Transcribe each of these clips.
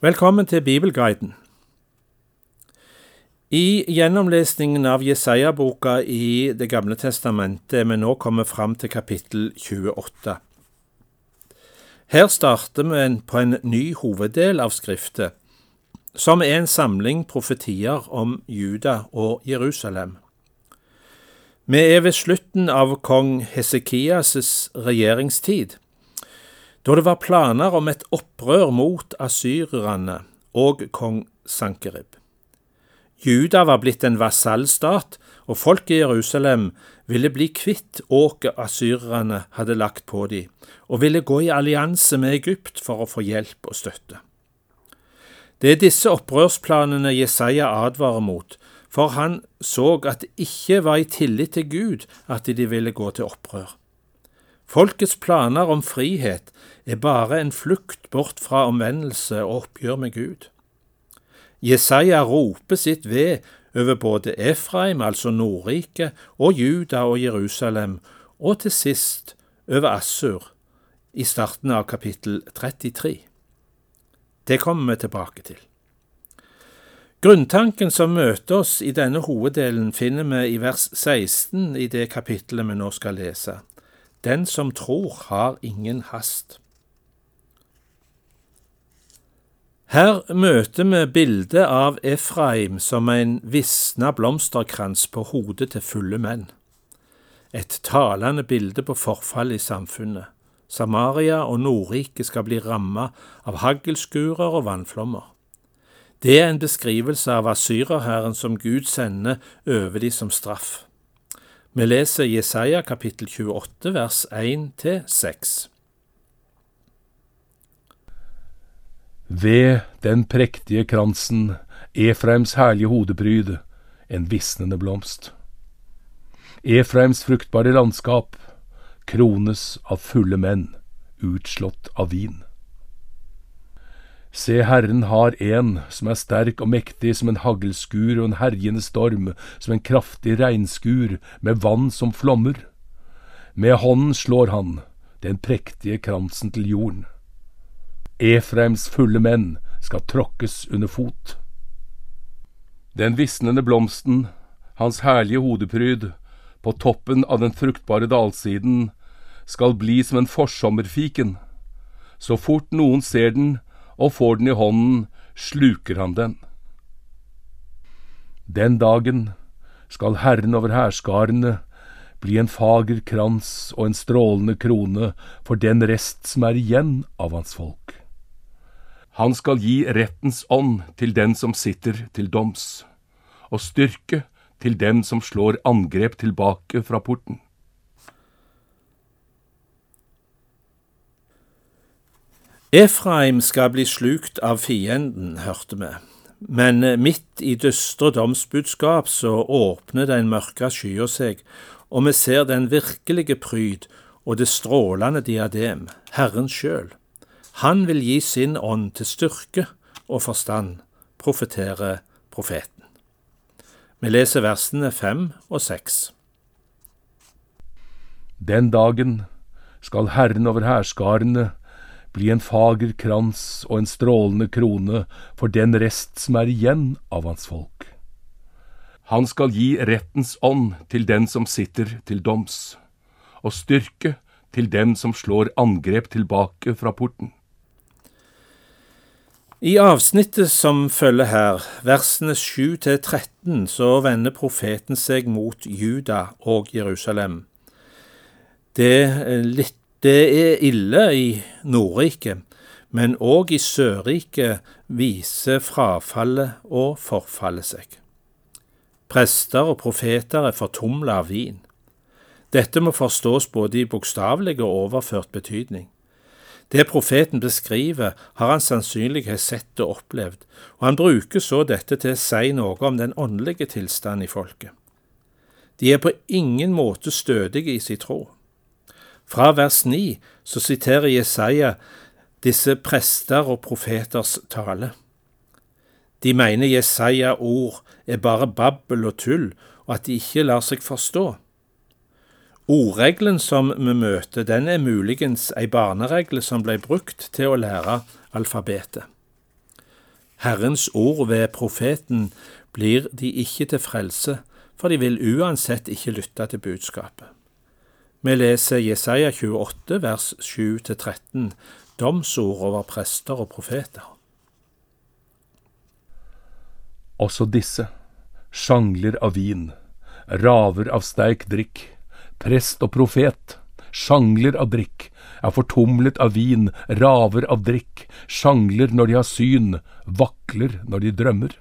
Velkommen til Bibelguiden. I gjennomlesningen av Jesaja-boka i Det gamle testamentet er vi nå kommet fram til kapittel 28. Her starter vi på en ny hoveddel av Skriftet, som er en samling profetier om Juda og Jerusalem. Vi er ved slutten av kong Hesekias' regjeringstid da det var planer om et opprør mot asyrerne og kong Sankerib. Juda var blitt en vasallstat, og folket i Jerusalem ville bli kvitt åket asyrerne hadde lagt på dem, og ville gå i allianse med Egypt for å få hjelp og støtte. Det er disse opprørsplanene Jesaja advarer mot, for han så at det ikke var i tillit til Gud at de ville gå til opprør. Folkets planer om frihet er bare en flukt bort fra omvendelse og oppgjør med Gud. Jesaja roper sitt ved over både Efraim, altså Nordriket, og Juda og Jerusalem, og til sist over Assur, i starten av kapittel 33. Det kommer vi tilbake til. Grunntanken som møter oss i denne hoveddelen, finner vi i vers 16 i det kapittelet vi nå skal lese. Den som tror, har ingen hast. Her møter vi bildet av Efraim som en visna blomsterkrans på hodet til fulle menn. Et talende bilde på forfall i samfunnet. Samaria og Nordriket skal bli ramma av haglskurer og vannflommer. Det er en beskrivelse av asyrerhæren som Gud sender over de som straff. Vi leser Jesaja kapittel 28 vers 1-6. Ved den prektige kransen, Efraims herlige hodepryd, en visnende blomst. Efraims fruktbare landskap krones av fulle menn, utslått av vin. Se, Herren har en som er sterk og mektig som en haglskur og en herjende storm, som en kraftig regnskur med vann som flommer. Med hånden slår han den prektige kransen til jorden. Efraims fulle menn skal tråkkes under fot. Den visnende blomsten, hans herlige hodepryd, på toppen av den fruktbare dalsiden, skal bli som en forsommerfiken. Så fort noen ser den, og får den i hånden, sluker han den. Den dagen skal Herren over hærskarene bli en fager krans og en strålende krone for den rest som er igjen av hans folk. Han skal gi rettens ånd til den som sitter til doms, og styrke til dem som slår angrep tilbake fra porten. Efraim skal bli slukt av fienden, hørte vi, men midt i dystre domsbudskap så åpner den mørke skya seg, og vi ser den virkelige pryd og det strålende diadem, Herren sjøl. Han vil gi sin ånd til styrke og forstand, profeterer profeten. Vi leser versene fem og seks. Den dagen skal Herren over hærskarene bli en fager krans og en strålende krone for den rest som er igjen av hans folk. Han skal gi rettens ånd til den som sitter til doms, og styrke til den som slår angrep tilbake fra porten. I avsnittet som følger her, versene 7 til 13, så vender profeten seg mot Juda og Jerusalem. Det litt det er ille i Nordriket, men òg i Sørriket viser frafallet og forfallet seg. Prester og profeter er fortumla av vin. Dette må forstås både i bokstavelig og overført betydning. Det profeten beskriver, har han sannsynligvis sett og opplevd, og han bruker så dette til å si noe om den åndelige tilstanden i folket. De er på ingen måte stødige i sin tro. Fra vers 9 så siterer Jesaja disse prester og profeters tale. De mener Jesaja ord er bare babbel og tull, og at de ikke lar seg forstå. Ordregelen som vi møter, den er muligens ei barneregle som ble brukt til å lære alfabetet. Herrens ord ved profeten blir de ikke til frelse, for de vil uansett ikke lytte til budskapet. Vi leser Jesaja 28 vers 7-13, domsord over prester og profeter. Også disse, sjangler av vin, raver av sterk drikk, prest og profet, sjangler av drikk, er fortumlet av vin, raver av drikk, sjangler når de har syn, vakler når de drømmer.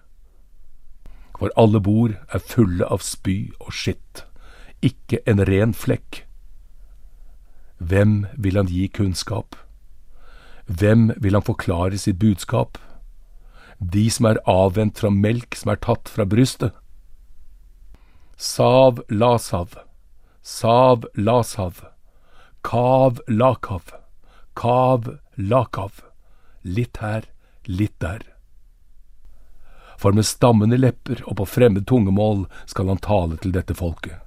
For alle bord er fulle av spy og skitt, ikke en ren flekk. Hvem vil han gi kunnskap? Hvem vil han forklare sitt budskap? De som er avvent fra melk som er tatt fra brystet. Sav Lasav, Sav Lasav. Kav Lakav, Kav Lakav, litt her, litt der. For med stammende lepper og på fremmed tungemål skal han tale til dette folket.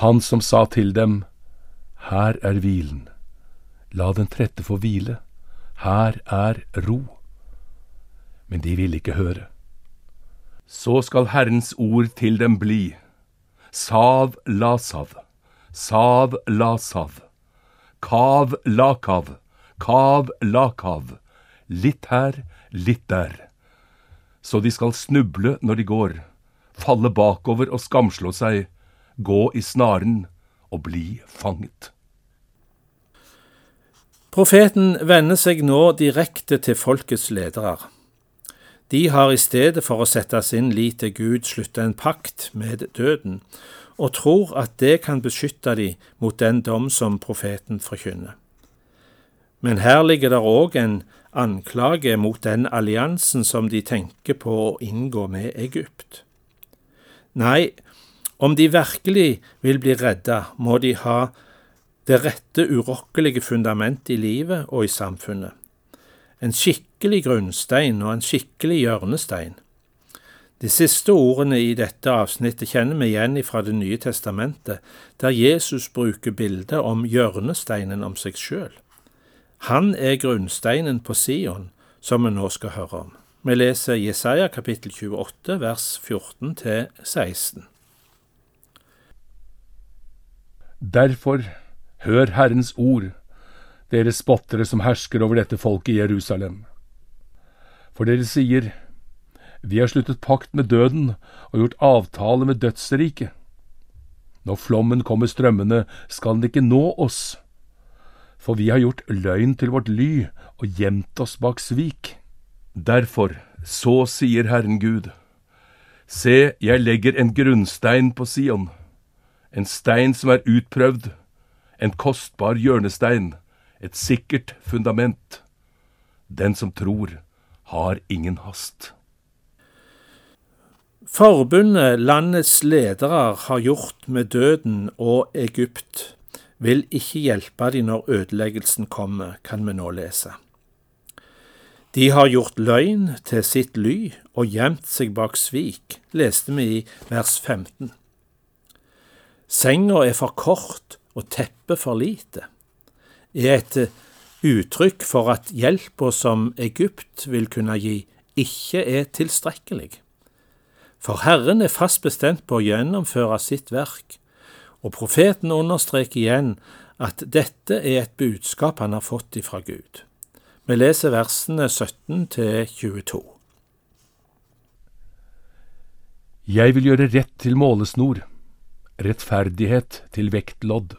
Han som sa til dem, Her er hvilen, la den trette få hvile, her er ro. Men de ville ikke høre. Så skal Herrens ord til dem bli, Sav Lasav Sav Lasav. Kav Lakav. Kav Lakav. Litt her, litt der. Så de skal snuble når de går, falle bakover og skamslå seg, gå i snaren og bli fanget. Profeten vender seg nå direkte til folkets ledere. De har i stedet for å sette sin lit til Gud slutta en pakt med døden, og tror at det kan beskytte de mot den dom som profeten forkynner. Men her ligger det òg en anklage mot den alliansen som de tenker på å inngå med Egypt. Nei, om de virkelig vil bli redda, må de ha det rette urokkelige fundamentet i livet og i samfunnet. En skikkelig grunnstein og en skikkelig hjørnestein. De siste ordene i dette avsnittet kjenner vi igjen fra Det nye testamentet, der Jesus bruker bildet om hjørnesteinen om seg sjøl. Han er grunnsteinen på Sion, som vi nå skal høre om. Vi leser Jesaja kapittel 28 vers 14 til 16. Derfor, hør Herrens ord, dere spottere som hersker over dette folket i Jerusalem. For dere sier, vi har sluttet pakt med døden og gjort avtale med dødsriket. Når flommen kommer strømmende, skal den ikke nå oss, for vi har gjort løgn til vårt ly og gjemt oss bak svik. Derfor, så sier Herren Gud, se, jeg legger en grunnstein på Sion, en stein som er utprøvd, en kostbar hjørnestein, et sikkert fundament. Den som tror, har ingen hast. Forbundet landets ledere har gjort med døden og Egypt, vil ikke hjelpe de når ødeleggelsen kommer, kan vi nå lese. De har gjort løgn til sitt ly og gjemt seg bak svik, leste vi i vers 15. Senga er for kort og teppet for lite, er et uttrykk for at hjelpa som Egypt vil kunne gi, ikke er tilstrekkelig. For Herren er fast bestemt på å gjennomføre sitt verk, og profeten understreker igjen at dette er et budskap han har fått ifra Gud. Vi leser versene 17 til 22. Jeg vil gjøre rett til målesnor, rettferdighet til vektlodd.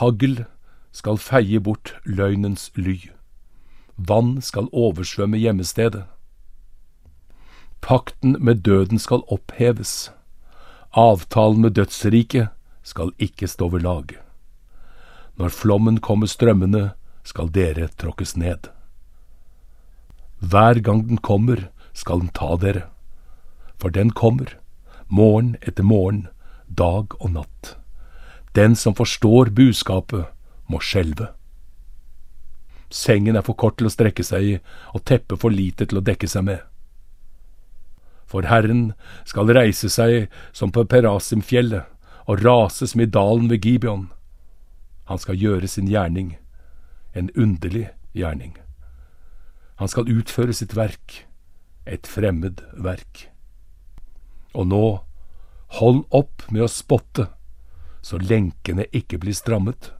Hagl skal feie bort løgnens ly. Vann skal oversvømme gjemmestedet. Pakten med døden skal oppheves. Avtalen med dødsriket skal ikke stå ved lag. Når flommen kommer strømmende, skal dere tråkkes ned. Hver gang den kommer, skal den ta dere. For den kommer, morgen etter morgen, dag og natt. Den som forstår budskapet, må skjelve. Sengen er for kort til å strekke seg i, og teppet for lite til å dekke seg med. For Herren skal reise seg som på Perasimfjellet og rase som i dalen ved Gibeon. Han skal gjøre sin gjerning, en underlig gjerning. Han skal utføre sitt verk, et fremmed verk. Og nå, hold opp med å spotte, så lenkene ikke blir strammet.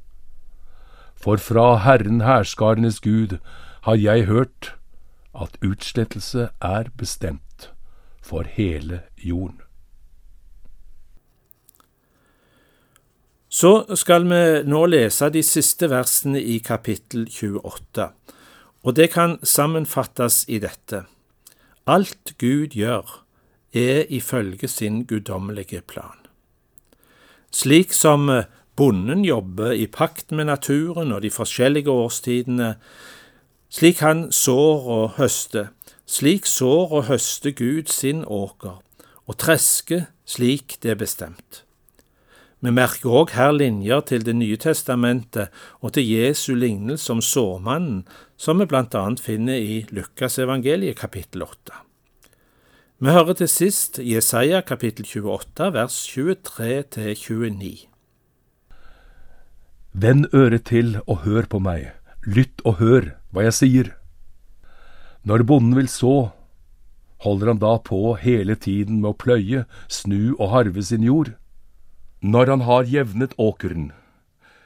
For fra Herren hærskarenes Gud har jeg hørt at utslettelse er bestemt for hele jorden. Så skal vi nå lese de siste versene i kapittel 28, og det kan sammenfattes i dette. Alt Gud gjør, er ifølge sin guddommelige plan. Slik som bonden jobber i pakt med naturen og de forskjellige årstidene, slik han sår og høster, slik sår og høster Gud sin åker, og tresker slik det er bestemt. Vi merker òg her linjer til Det nye testamentet og til Jesu lignelse om såmannen, som vi blant annet finner i Lukas evangeliet kapittel 8. Vi hører til sist Jesaja kapittel 28 vers 23 til 29. Vend øret til og hør på meg, lytt og hør hva jeg sier. Når bonden vil så, holder han da på hele tiden med å pløye, snu og harve sin jord? Når han har jevnet åkeren,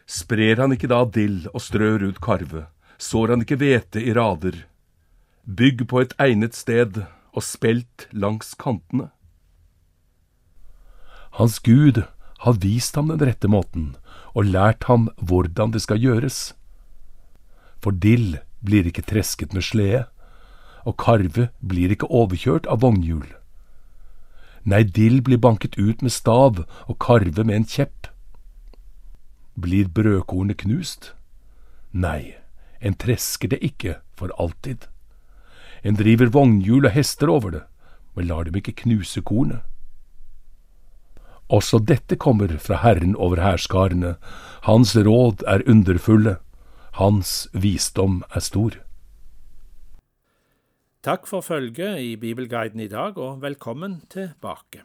sprer han ikke da dill og strør ut karve, sår han ikke hvete i rader, bygg på et egnet sted og spelt langs kantene. Hans Gud har vist ham den rette måten og lært ham hvordan det skal gjøres. For dill blir ikke tresket med slede, og karve blir ikke overkjørt av vognhjul. Nei, dill blir banket ut med stav og karve med en kjepp. Blir brødkornet knust? Nei, en tresker det ikke for alltid. En driver vognhjul og hester over det, men lar dem ikke knuse kornet. Også dette kommer fra Herren over hærskarene, hans råd er underfulle, hans visdom er stor. Takk for følget i Bibelguiden i dag, og velkommen tilbake.